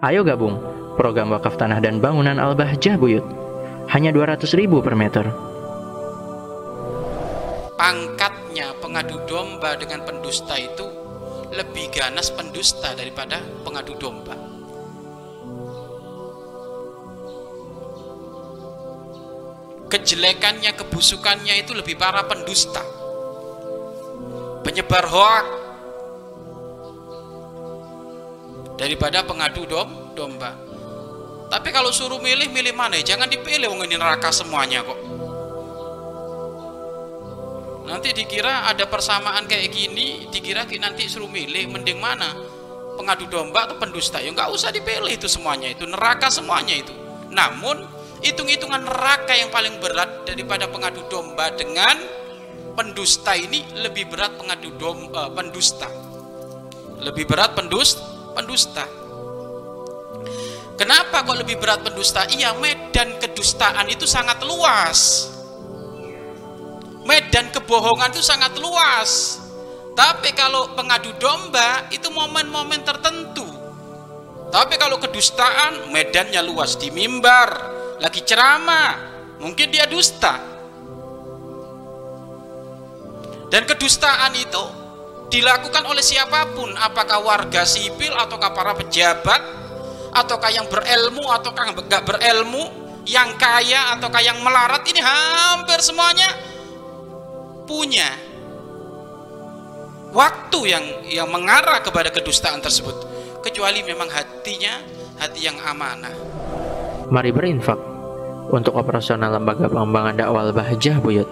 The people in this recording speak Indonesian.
Ayo gabung program wakaf tanah dan bangunan Al-Bahjah Buyut. Hanya 200 ribu per meter. Pangkatnya pengadu domba dengan pendusta itu lebih ganas pendusta daripada pengadu domba. Kejelekannya, kebusukannya itu lebih parah pendusta. Penyebar hoak daripada pengadu dom, domba. Tapi kalau suruh milih, milih mana? Jangan dipilih, wong ini neraka semuanya kok. Nanti dikira ada persamaan kayak gini, dikira nanti suruh milih, mending mana? Pengadu domba atau pendusta? Ya nggak usah dipilih itu semuanya, itu neraka semuanya itu. Namun hitung-hitungan neraka yang paling berat daripada pengadu domba dengan pendusta ini lebih berat pengadu domba, uh, pendusta. Lebih berat pendus, pendusta. Kenapa kok lebih berat pendusta? Iya, medan kedustaan itu sangat luas medan kebohongan itu sangat luas. Tapi kalau pengadu domba itu momen-momen tertentu. Tapi kalau kedustaan medannya luas di mimbar, lagi ceramah, mungkin dia dusta. Dan kedustaan itu dilakukan oleh siapa pun, apakah warga sipil ataukah para pejabat, ataukah yang berilmu ataukah nggak berilmu, yang kaya ataukah yang melarat ini hampir semuanya punya waktu yang yang mengarah kepada kedustaan tersebut kecuali memang hatinya hati yang amanah. Mari berinfak untuk operasional lembaga pengembangan dakwah Bahjah Buyut.